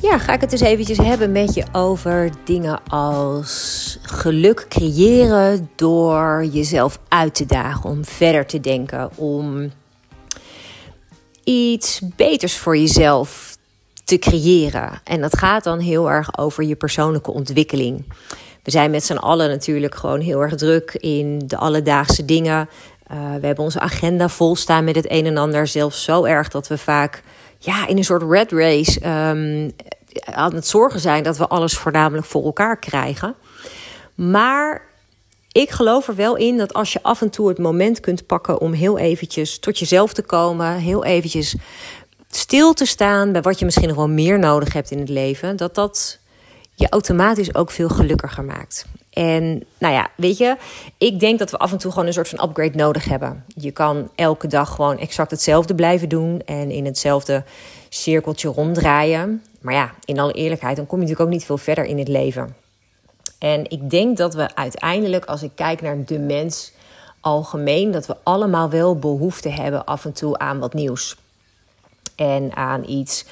ja, ga ik het eens eventjes hebben met je over dingen als geluk creëren door jezelf uit te dagen, om verder te denken, om iets beters voor jezelf te creëren. En dat gaat dan heel erg over je persoonlijke ontwikkeling. We zijn met z'n allen natuurlijk gewoon heel erg druk in de alledaagse dingen. Uh, we hebben onze agenda vol staan met het een en ander. Zelfs zo erg dat we vaak ja, in een soort red race um, aan het zorgen zijn dat we alles voornamelijk voor elkaar krijgen. Maar ik geloof er wel in dat als je af en toe het moment kunt pakken om heel eventjes tot jezelf te komen, heel eventjes stil te staan bij wat je misschien nog wel meer nodig hebt in het leven, dat dat je automatisch ook veel gelukkiger maakt. En nou ja, weet je, ik denk dat we af en toe gewoon een soort van upgrade nodig hebben. Je kan elke dag gewoon exact hetzelfde blijven doen en in hetzelfde cirkeltje ronddraaien. Maar ja, in alle eerlijkheid, dan kom je natuurlijk ook niet veel verder in het leven. En ik denk dat we uiteindelijk, als ik kijk naar de mens algemeen, dat we allemaal wel behoefte hebben af en toe aan wat nieuws. En aan iets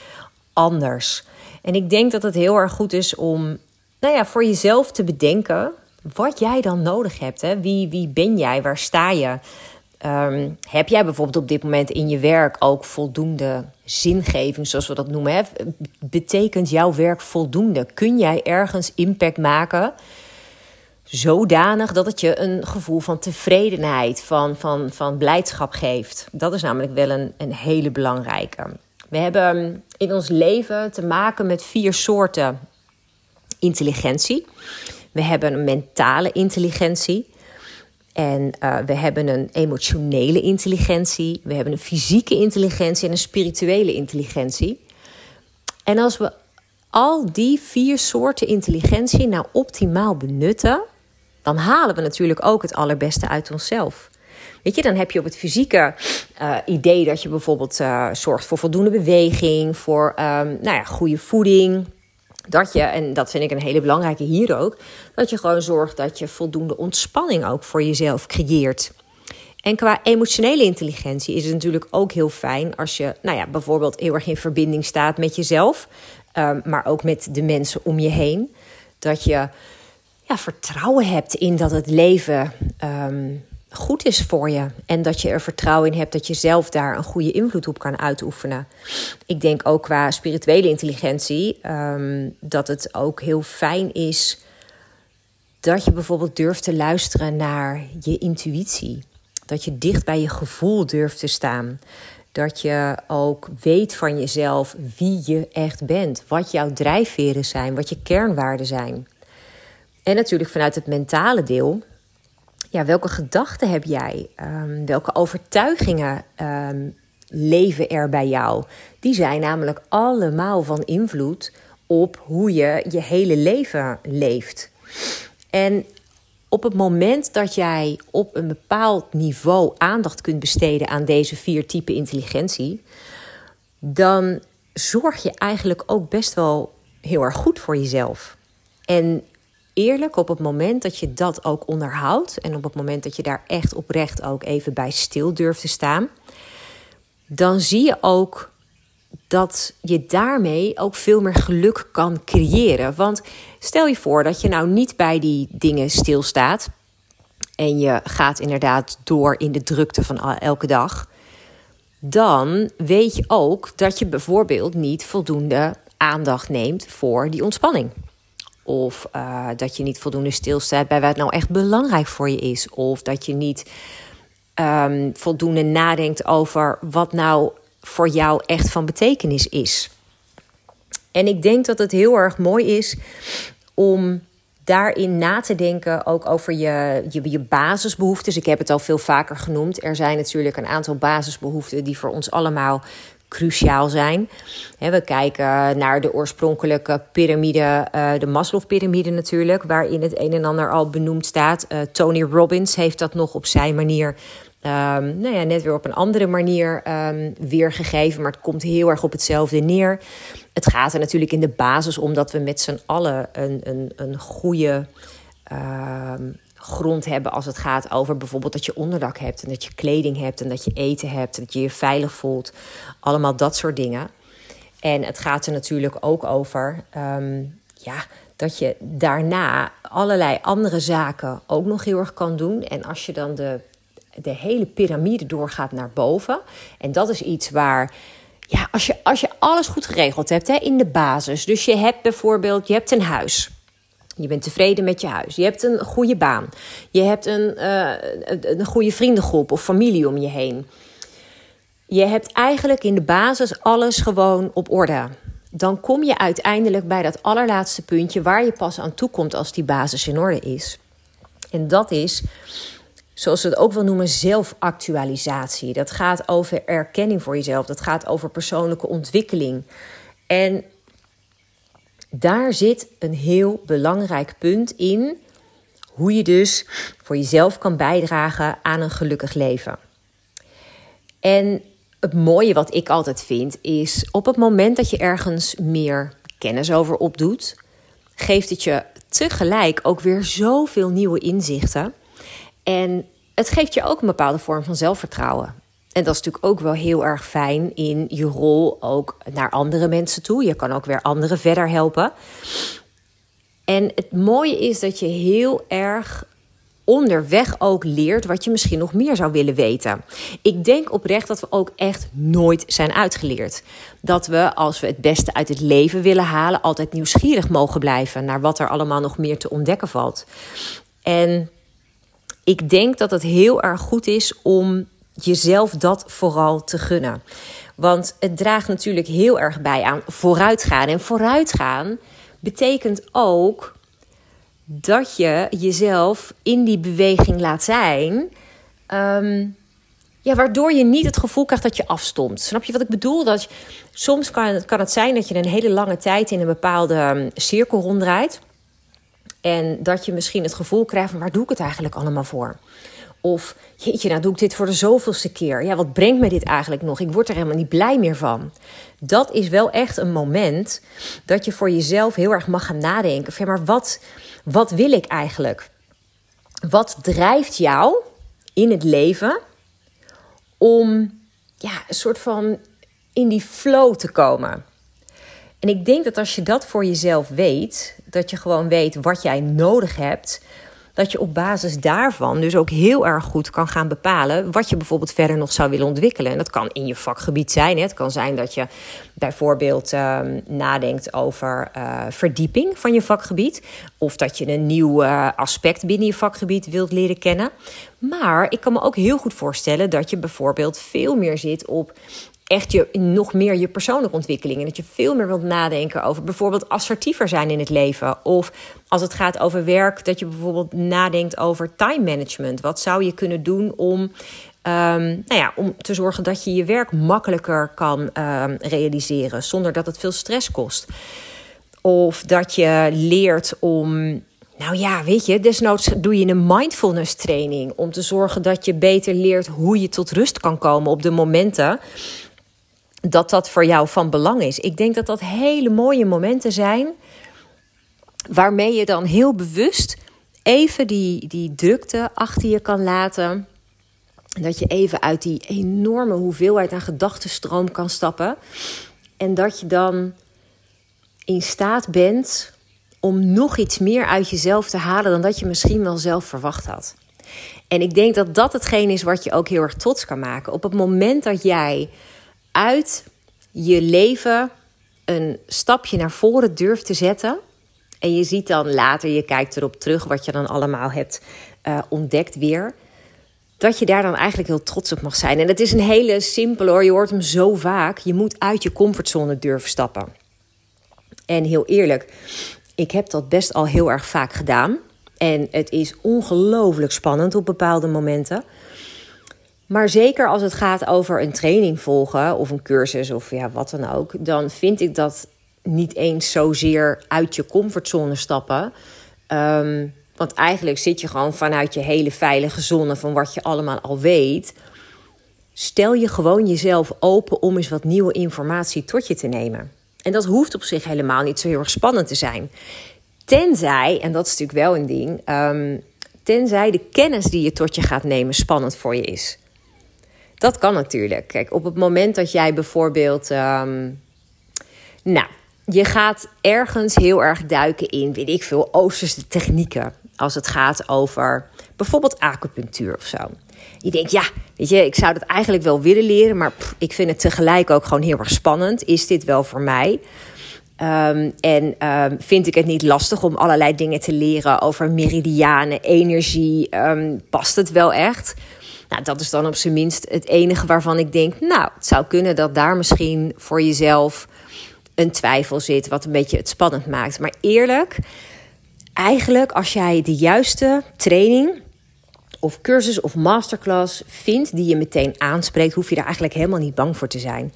anders. En ik denk dat het heel erg goed is om nou ja, voor jezelf te bedenken wat jij dan nodig hebt. Hè? Wie, wie ben jij? Waar sta je? Um, heb jij bijvoorbeeld op dit moment in je werk ook voldoende zingeving, zoals we dat noemen? Hè? Betekent jouw werk voldoende? Kun jij ergens impact maken? Zodanig dat het je een gevoel van tevredenheid, van, van, van blijdschap geeft. Dat is namelijk wel een, een hele belangrijke. We hebben in ons leven te maken met vier soorten intelligentie. We hebben een mentale intelligentie. En uh, we hebben een emotionele intelligentie. We hebben een fysieke intelligentie en een spirituele intelligentie. En als we al die vier soorten intelligentie nou optimaal benutten, dan halen we natuurlijk ook het allerbeste uit onszelf. Weet je, dan heb je op het fysieke uh, idee dat je bijvoorbeeld uh, zorgt voor voldoende beweging, voor um, nou ja, goede voeding, dat je, en dat vind ik een hele belangrijke hier ook, dat je gewoon zorgt dat je voldoende ontspanning ook voor jezelf creëert. En qua emotionele intelligentie is het natuurlijk ook heel fijn als je, nou ja, bijvoorbeeld heel erg in verbinding staat met jezelf, um, maar ook met de mensen om je heen. Dat je ja, vertrouwen hebt in dat het leven um, goed is voor je. En dat je er vertrouwen in hebt dat je zelf daar een goede invloed op kan uitoefenen. Ik denk ook qua spirituele intelligentie um, dat het ook heel fijn is dat je bijvoorbeeld durft te luisteren naar je intuïtie. Dat je dicht bij je gevoel durft te staan. Dat je ook weet van jezelf wie je echt bent. Wat jouw drijfveren zijn, wat je kernwaarden zijn. En natuurlijk vanuit het mentale deel ja, welke gedachten heb jij? Um, welke overtuigingen um, leven er bij jou? Die zijn namelijk allemaal van invloed op hoe je je hele leven leeft. En op het moment dat jij op een bepaald niveau aandacht kunt besteden aan deze vier typen intelligentie, dan zorg je eigenlijk ook best wel heel erg goed voor jezelf. En eerlijk op het moment dat je dat ook onderhoudt en op het moment dat je daar echt oprecht ook even bij stil durft te staan, dan zie je ook dat je daarmee ook veel meer geluk kan creëren. Want stel je voor dat je nou niet bij die dingen stilstaat en je gaat inderdaad door in de drukte van elke dag, dan weet je ook dat je bijvoorbeeld niet voldoende aandacht neemt voor die ontspanning. Of uh, dat je niet voldoende stilstaat bij wat nou echt belangrijk voor je is. Of dat je niet um, voldoende nadenkt over wat nou voor jou echt van betekenis is. En ik denk dat het heel erg mooi is om daarin na te denken ook over je, je, je basisbehoeftes. Ik heb het al veel vaker genoemd. Er zijn natuurlijk een aantal basisbehoeften die voor ons allemaal cruciaal zijn. we kijken naar de oorspronkelijke piramide, uh, de Maslow-pyramide natuurlijk, waarin het een en ander al benoemd staat. Uh, Tony Robbins heeft dat nog op zijn manier. Um, nou ja, net weer op een andere manier um, weergegeven, maar het komt heel erg op hetzelfde neer. Het gaat er natuurlijk in de basis om dat we met z'n allen een, een, een goede um, grond hebben als het gaat over bijvoorbeeld dat je onderdak hebt en dat je kleding hebt en dat je eten hebt, dat je je veilig voelt. Allemaal dat soort dingen. En het gaat er natuurlijk ook over um, ja, dat je daarna allerlei andere zaken ook nog heel erg kan doen. En als je dan de, de hele piramide doorgaat naar boven, en dat is iets waar ja, als je, als je alles goed geregeld hebt hè, in de basis. Dus je hebt bijvoorbeeld, je hebt een huis. Je bent tevreden met je huis. Je hebt een goede baan. Je hebt een, uh, een goede vriendengroep of familie om je heen. Je hebt eigenlijk in de basis alles gewoon op orde. Dan kom je uiteindelijk bij dat allerlaatste puntje waar je pas aan toe komt als die basis in orde is. En dat is, zoals we het ook wel noemen, zelfactualisatie. Dat gaat over erkenning voor jezelf. Dat gaat over persoonlijke ontwikkeling. En daar zit een heel belangrijk punt in. Hoe je dus voor jezelf kan bijdragen aan een gelukkig leven. En het mooie wat ik altijd vind is op het moment dat je ergens meer kennis over opdoet, geeft het je tegelijk ook weer zoveel nieuwe inzichten. En het geeft je ook een bepaalde vorm van zelfvertrouwen. En dat is natuurlijk ook wel heel erg fijn in je rol ook naar andere mensen toe. Je kan ook weer anderen verder helpen. En het mooie is dat je heel erg onderweg ook leert wat je misschien nog meer zou willen weten. Ik denk oprecht dat we ook echt nooit zijn uitgeleerd. Dat we, als we het beste uit het leven willen halen, altijd nieuwsgierig mogen blijven naar wat er allemaal nog meer te ontdekken valt. En ik denk dat het heel erg goed is om jezelf dat vooral te gunnen. Want het draagt natuurlijk heel erg bij aan vooruitgaan. En vooruitgaan betekent ook dat je jezelf in die beweging laat zijn. Ehm, ja, waardoor je niet het gevoel krijgt dat je afstomt. Snap je wat ik bedoel? Dat soms kan kan het zijn dat je een hele lange tijd in een bepaalde ehm, cirkel ronddraait. En dat je misschien het gevoel krijgt van waar doe ik het eigenlijk allemaal voor? Of jeetje, nou doe ik dit voor de zoveelste keer. Ja, wat brengt me dit eigenlijk nog? Ik word er helemaal niet blij meer van. Dat is wel echt een moment dat je voor jezelf heel erg mag gaan nadenken. Van, maar wat, wat wil ik eigenlijk? Wat drijft jou in het leven om ja, een soort van in die flow te komen? En ik denk dat als je dat voor jezelf weet, dat je gewoon weet wat jij nodig hebt dat je op basis daarvan dus ook heel erg goed kan gaan bepalen wat je bijvoorbeeld verder nog zou willen ontwikkelen. En dat kan in je vakgebied zijn. Hè. Het kan zijn dat je bijvoorbeeld ehm, nadenkt over uh, verdieping van je vakgebied. Of dat je een nieuw uh, aspect binnen je vakgebied wilt leren kennen. Maar ik kan me ook heel goed voorstellen dat je bijvoorbeeld veel meer zit op echt je, nog meer je persoonlijke ontwikkeling. En dat je veel meer wilt nadenken over bijvoorbeeld assertiever zijn in het leven. Of als het gaat over werk, dat je bijvoorbeeld nadenkt over time management. Wat zou je kunnen doen om, um, nou ja, om te zorgen dat je je werk makkelijker kan um, realiseren zonder dat het veel stress kost? Of dat je leert om nou ja, weet je, desnoods doe je een mindfulness training om te zorgen dat je beter leert hoe je tot rust kan komen op de momenten dat dat voor jou van belang is. Ik denk dat dat hele mooie momenten zijn waarmee je dan heel bewust even die, die drukte achter je kan laten. Dat je even uit die enorme hoeveelheid aan gedachtenstroom kan stappen. En dat je dan in staat bent om nog iets meer uit jezelf te halen dan dat je misschien wel zelf verwacht had. En ik denk dat dat hetgeen is wat je ook heel erg trots kan maken. Op het moment dat jij uit je leven een stapje naar voren durft te zetten. En je ziet dan later, je kijkt erop terug wat je dan allemaal hebt uh, ontdekt weer. Dat je daar dan eigenlijk heel trots op mag zijn. En het is een hele simpele hoor, je hoort hem zo vaak. Je moet uit je comfortzone durven stappen. En heel eerlijk, ik heb dat best al heel erg vaak gedaan. En het is ongelooflijk spannend op bepaalde momenten. Maar zeker als het gaat over een training volgen of een cursus of ja, wat dan ook, dan vind ik dat niet eens zozeer uit je comfortzone stappen. Ehm, want eigenlijk zit je gewoon vanuit je hele veilige zone van wat je allemaal al weet. Stel je gewoon jezelf open om eens wat nieuwe informatie tot je te nemen. En dat hoeft op zich helemaal niet zo heel erg spannend te zijn. Tenzij, en dat is natuurlijk wel een ding, ehm, tenzij de kennis die je tot je gaat nemen spannend voor je is. Dat kan natuurlijk. Kijk, op het moment dat jij bijvoorbeeld. Um, nou, je gaat ergens heel erg duiken in, weet ik veel, Oosterse technieken. Als het gaat over bijvoorbeeld acupunctuur of zo. Je denkt, ja, weet je, ik zou dat eigenlijk wel willen leren, maar ik vind het tegelijk ook gewoon heel erg spannend. Is dit wel voor mij? Um, en um, vind ik het niet lastig om allerlei dingen te leren over meridianen, energie? Past het wel echt? Nou, dat is dan op zijn minst het enige waarvan ik denk, nou, het zou kunnen dat daar misschien voor jezelf een twijfel zit, wat een beetje het spannend maakt. Maar eerlijk, eigenlijk als jij de juiste training of cursus of masterclass vindt die je meteen aanspreekt, hoef je daar eigenlijk helemaal niet bang voor te zijn.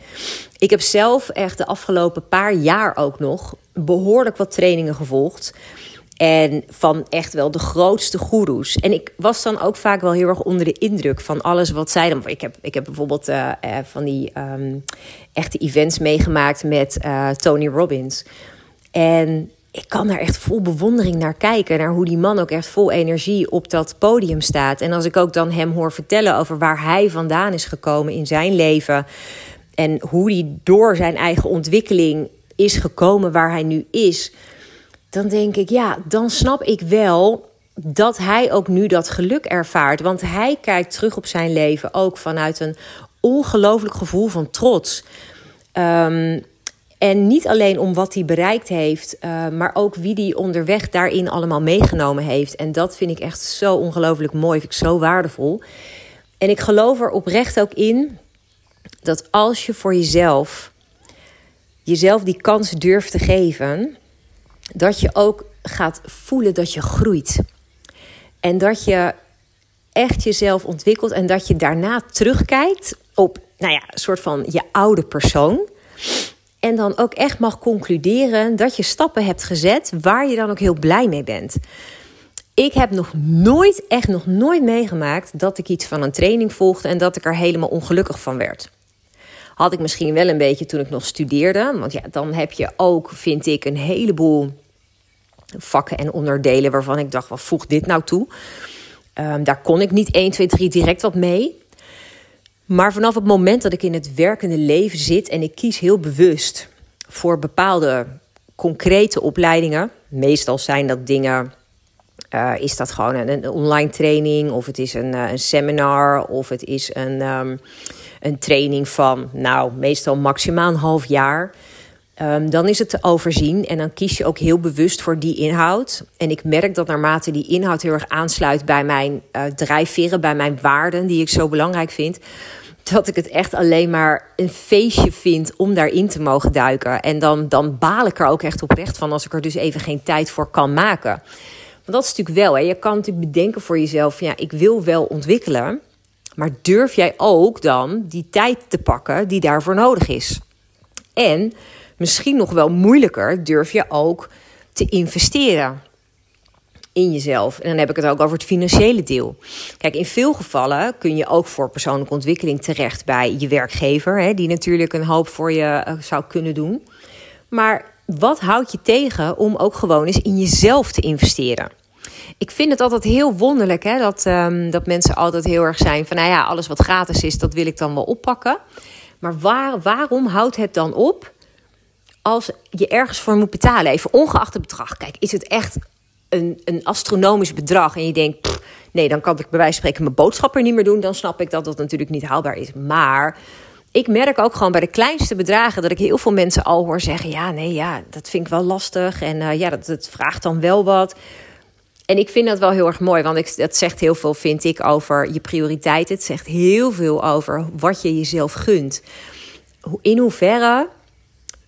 Ik heb zelf echt de afgelopen paar jaar ook nog behoorlijk wat trainingen gevolgd. En van echt wel de grootste goeroes. En ik was dan ook vaak wel heel erg onder de indruk van alles wat zij dan. Ik heb, ik heb bijvoorbeeld uh, uh, van die um, echte events meegemaakt met uh, Tony Robbins. En ik kan daar echt vol bewondering naar kijken. Naar hoe die man ook echt vol energie op dat podium staat. En als ik ook dan hem hoor vertellen over waar hij vandaan is gekomen in zijn leven. En hoe hij door zijn eigen ontwikkeling is gekomen waar hij nu is dan denk ik, ja, dan snap ik wel dat hij ook nu dat geluk ervaart. Want hij kijkt terug op zijn leven ook vanuit een ongelooflijk gevoel van trots. Um, en niet alleen om wat hij bereikt heeft, uh, maar ook wie hij onderweg daarin allemaal meegenomen heeft. En dat vind ik echt zo ongelooflijk mooi, vind ik zo waardevol. En ik geloof er oprecht ook in dat als je voor jezelf jezelf die kans durft te geven, dat je ook gaat voelen dat je groeit. En dat je echt jezelf ontwikkelt en dat je daarna terugkijkt op, nou ja, een soort van je oude persoon. En dan ook echt mag concluderen dat je stappen hebt gezet waar je dan ook heel blij mee bent. Ik heb nog nooit, echt nog nooit meegemaakt dat ik iets van een training volgde en dat ik er helemaal ongelukkig van werd. Had ik misschien wel een beetje toen ik nog studeerde. Want ja, dan heb je ook, vind ik, een heleboel vakken en onderdelen waarvan ik dacht, wat voegt dit nou toe? Um, daar kon ik niet 1, 2, 3 direct wat mee. Maar vanaf het moment dat ik in het werkende leven zit en ik kies heel bewust voor bepaalde concrete opleidingen, meestal zijn dat dingen, uh, is dat gewoon een, online training of het is een, uh, een seminar of het is een, um, een training van, nou, meestal maximaal een half jaar. Um, dan is het te overzien en dan kies je ook heel bewust voor die inhoud. En ik merk dat naarmate die inhoud heel erg aansluit bij mijn uh, drijfveren, bij mijn waarden die ik zo belangrijk vind, dat ik het echt alleen maar een feestje vind om daarin te mogen duiken. En dan, dan baal ik er ook echt oprecht van als ik er dus even geen tijd voor kan maken. Want dat is natuurlijk wel, hè. je kan natuurlijk bedenken voor jezelf, ja, ik wil wel ontwikkelen. Maar durf jij ook dan die tijd te pakken die daarvoor nodig is? En misschien nog wel moeilijker, durf je ook te investeren in jezelf. En dan heb ik het ook over het financiële deel. Kijk, in veel gevallen kun je ook voor persoonlijke ontwikkeling terecht bij je werkgever, hè, die natuurlijk een hoop voor je uh, zou kunnen doen. Maar wat houdt je tegen om ook gewoon eens in jezelf te investeren? Ik vind het altijd heel wonderlijk hè, dat, um, dat mensen altijd heel erg zijn van, nou ja, alles wat gratis is, dat wil ik dan wel oppakken. Maar waar, waarom houdt het dan op als je ergens voor moet betalen, even ongeacht het bedrag. Kijk, is het echt een, een astronomisch bedrag en je denkt, nee, dan kan ik bij wijze van spreken mijn boodschappen niet meer doen, dan snap ik dat dat natuurlijk niet haalbaar is. Maar ik merk ook gewoon bij de kleinste bedragen dat ik heel veel mensen al hoor zeggen: ja, nee, ja, dat vind ik wel lastig en uh, ja, dat, dat vraagt dan wel wat. En ik vind dat wel heel erg mooi, want ik, dat zegt heel veel, vind ik, over je prioriteiten. Het zegt heel veel over wat je jezelf gunt. In hoeverre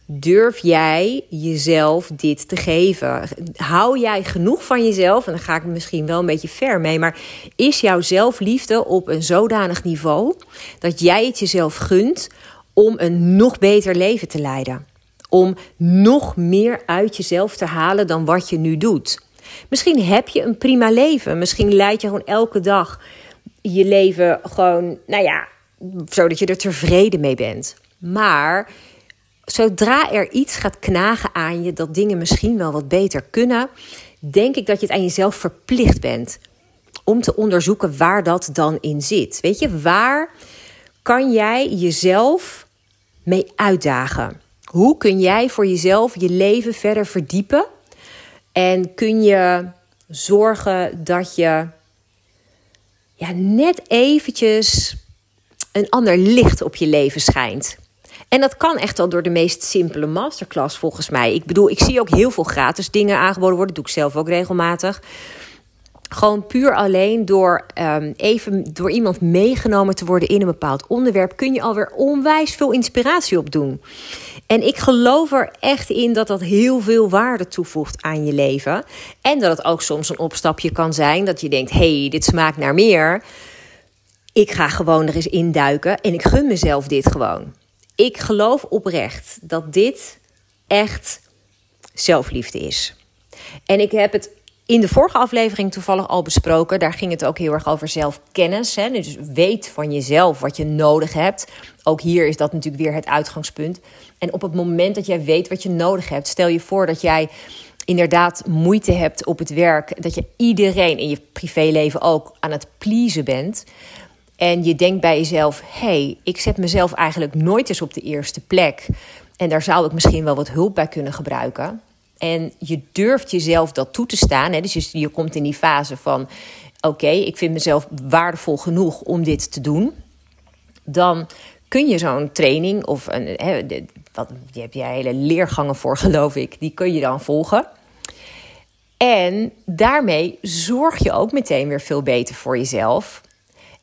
Durf jij jezelf dit te geven? Hou jij genoeg van jezelf? En dan ga ik misschien wel een beetje ver mee. Maar is jouw zelfliefde op een zodanig niveau dat jij het jezelf gunt om een nog beter leven te leiden? Om nog meer uit jezelf te halen dan wat je nu doet. Misschien heb je een prima leven. Misschien leid je gewoon elke dag je leven gewoon, nou ja, zodat je er tevreden mee bent. Maar zodra er iets gaat knagen aan je dat dingen misschien wel wat beter kunnen, denk ik dat je het aan jezelf verplicht bent om te onderzoeken waar dat dan in zit. Weet je, waar kan jij jezelf mee uitdagen? Hoe kun jij voor jezelf je leven verder verdiepen? En kun je zorgen dat je ja, net eventjes een ander licht op je leven schijnt? En dat kan echt al door de meest simpele masterclass volgens mij. Ik bedoel, ik zie ook heel veel gratis dingen aangeboden worden. Dat doe ik zelf ook regelmatig. Gewoon puur alleen door um, even door iemand meegenomen te worden in een bepaald onderwerp, kun je alweer onwijs veel inspiratie opdoen. En ik geloof er echt in dat dat heel veel waarde toevoegt aan je leven. En dat het ook soms een opstapje kan zijn dat je denkt: hey, dit smaakt naar meer. Ik ga gewoon er eens induiken en ik gun mezelf dit gewoon. Ik geloof oprecht dat dit echt zelfliefde is. En ik heb het in de vorige aflevering toevallig al besproken. Daar ging het ook heel erg over zelfkennis. Hè? Dus weet van jezelf wat je nodig hebt. Ook hier is dat natuurlijk weer het uitgangspunt. En op het moment dat jij weet wat je nodig hebt, stel je voor dat jij inderdaad moeite hebt op het werk. Dat je iedereen in je privéleven ook aan het pleasen bent. En je denkt bij jezelf: hé, hey, ik zet mezelf eigenlijk nooit eens op de eerste plek. En daar zou ik misschien wel wat hulp bij kunnen gebruiken. En je durft jezelf dat toe te staan. Hè? Dus je, komt in die fase van: oké, ik vind mezelf waardevol genoeg om dit te doen. Dan kun je zo'n training of een, hè, wat, je hebt jij hele leergangen voor, geloof ik, die kun je dan volgen. En daarmee zorg je ook meteen weer veel beter voor jezelf.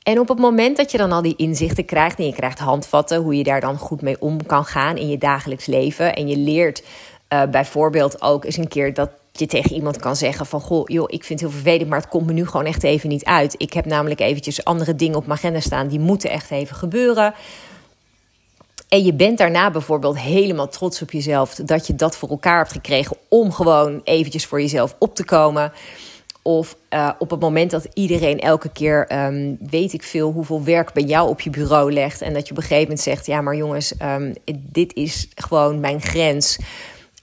En op het moment dat je dan al die inzichten krijgt en je krijgt handvatten hoe je daar dan goed mee om kan gaan in je dagelijks leven en je leert uh, bijvoorbeeld ook eens een keer dat je tegen iemand kan zeggen van goh, joh, ik vind het heel vervelend, maar het komt me nu gewoon echt even niet uit. Ik heb namelijk eventjes andere dingen op mijn agenda staan die moeten echt even gebeuren. En je bent daarna bijvoorbeeld helemaal trots op jezelf dat je dat voor elkaar hebt gekregen om gewoon eventjes voor jezelf op te komen. Of uh, op het moment dat iedereen elke keer, um, weet ik veel, hoeveel werk bij jou op je bureau legt. En dat je op een gegeven moment zegt: Ja, maar jongens, um, dit is gewoon mijn grens.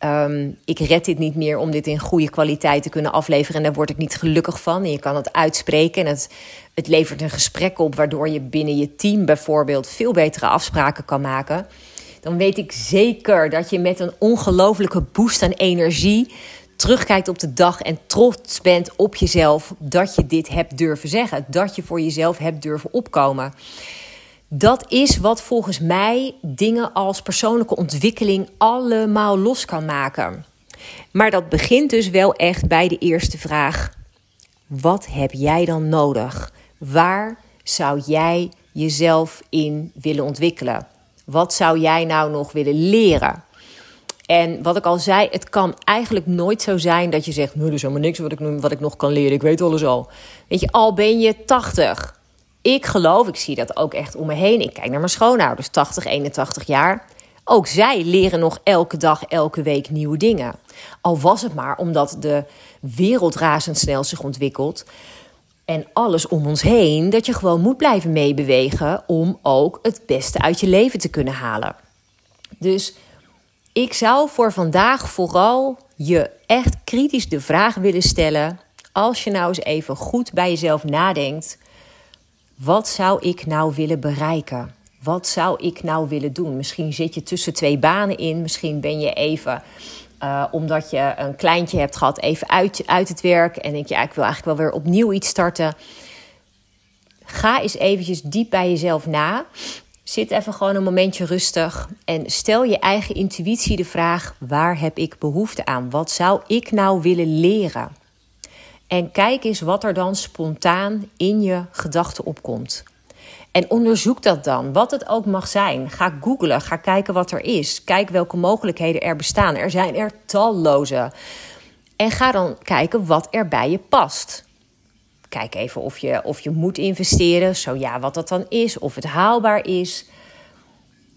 Um, ik red dit niet meer om dit in goede kwaliteit te kunnen afleveren. En daar word ik niet gelukkig van. En je kan het uitspreken. En het, het levert een gesprek op, waardoor je binnen je team bijvoorbeeld veel betere afspraken kan maken. Dan weet ik zeker dat je met een ongelofelijke boost aan energie terugkijkt op de dag en trots bent op jezelf dat je dit hebt durven zeggen. Dat je voor jezelf hebt durven opkomen. Dat is wat volgens mij dingen als persoonlijke ontwikkeling allemaal los kan maken. Maar dat begint dus wel echt bij de eerste vraag: wat heb jij dan nodig? Waar zou jij jezelf in willen ontwikkelen? Wat zou jij nou nog willen leren? En wat ik al zei, het kan eigenlijk nooit zo zijn dat je zegt: nee, er is helemaal niks wat ik, wat ik nog kan leren. Ik weet alles al. Weet je, al ben je 80 ik geloof, ik zie dat ook echt om me heen. Ik kijk naar mijn schoonouders, 80, 81 jaar. Ook zij leren nog elke dag, elke week nieuwe dingen. Al was het maar omdat de wereld razendsnel zich ontwikkelt. En alles om ons heen, dat je gewoon moet blijven meebewegen om ook het beste uit je leven te kunnen halen. Dus ik zou voor vandaag vooral je echt kritisch de vraag willen stellen. Als je nou eens even goed bij jezelf nadenkt. Wat zou ik nou willen bereiken? Wat zou ik nou willen doen? Misschien zit je tussen twee banen in. Misschien ben je even, uh, omdat je een kleintje hebt gehad, even uit, uit het werk. En denk je, ja, ik wil eigenlijk wel weer opnieuw iets starten. Ga eens eventjes diep bij jezelf na. Zit even gewoon een momentje rustig en stel je eigen intuïtie de vraag: waar heb ik behoefte aan? Wat zou ik nou willen leren? En kijk eens wat er dan spontaan in je gedachten opkomt. En onderzoek dat dan, wat het ook mag zijn. Ga googlen, ga kijken wat er is. Kijk welke mogelijkheden er bestaan. Er zijn er talloze. En ga dan kijken wat er bij je past. Kijk even of je, of je moet investeren. Zo ja, wat dat dan is. Of het haalbaar is.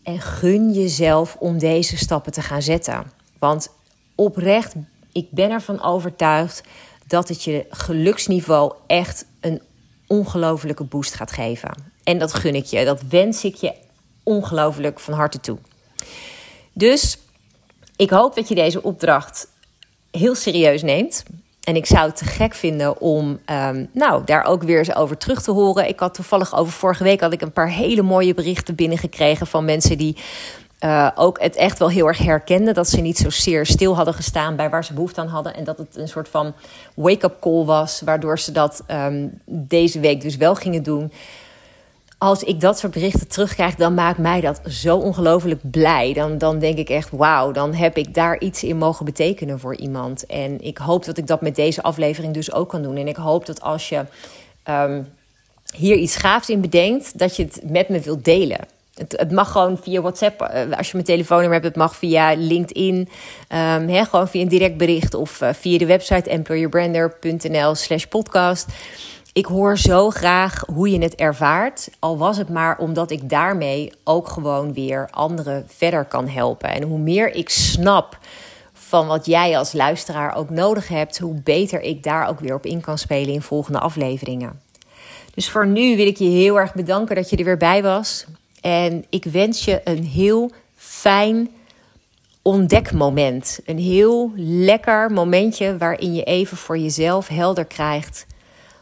En gun jezelf om deze stappen te gaan zetten. Want oprecht, ik ben ervan overtuigd dat het je geluksniveau echt een ongelofelijke boost gaat geven. En dat gun ik je. Dat wens ik je ongelooflijk van harte toe. Dus ik hoop dat je deze opdracht heel serieus neemt. En ik zou het te gek vinden om um, nou, daar ook weer eens over terug te horen. Ik had toevallig over vorige week had ik een paar hele mooie berichten binnengekregen van mensen die uh, ook het echt wel heel erg herkenden. Dat ze niet zozeer stil hadden gestaan bij waar ze behoefte aan hadden. En dat het een soort van wake-up call was, waardoor ze dat um, deze week dus wel gingen doen als ik dat soort berichten terugkrijg, dan maakt mij dat zo ongelooflijk blij. Dan, dan denk ik echt, wauw, dan heb ik daar iets in mogen betekenen voor iemand. En ik hoop dat ik dat met deze aflevering dus ook kan doen. En ik hoop dat als je um, hier iets gaafs in bedenkt, dat je het met me wilt delen. Het, mag gewoon via WhatsApp, uh, als je mijn telefoonnummer hebt, het mag via LinkedIn, um, gewoon via een direct bericht of uh, via de website employerbrander.nl slash podcast ik hoor zo graag hoe je het ervaart. Al was het maar omdat ik daarmee ook gewoon weer anderen verder kan helpen. En hoe meer ik snap van wat jij als luisteraar ook nodig hebt, hoe beter ik daar ook weer op in kan spelen in volgende afleveringen. Dus voor nu wil ik je heel erg bedanken dat je er weer bij was. En ik wens je een heel fijn ontdekmoment. Een heel lekker momentje waarin je even voor jezelf helder krijgt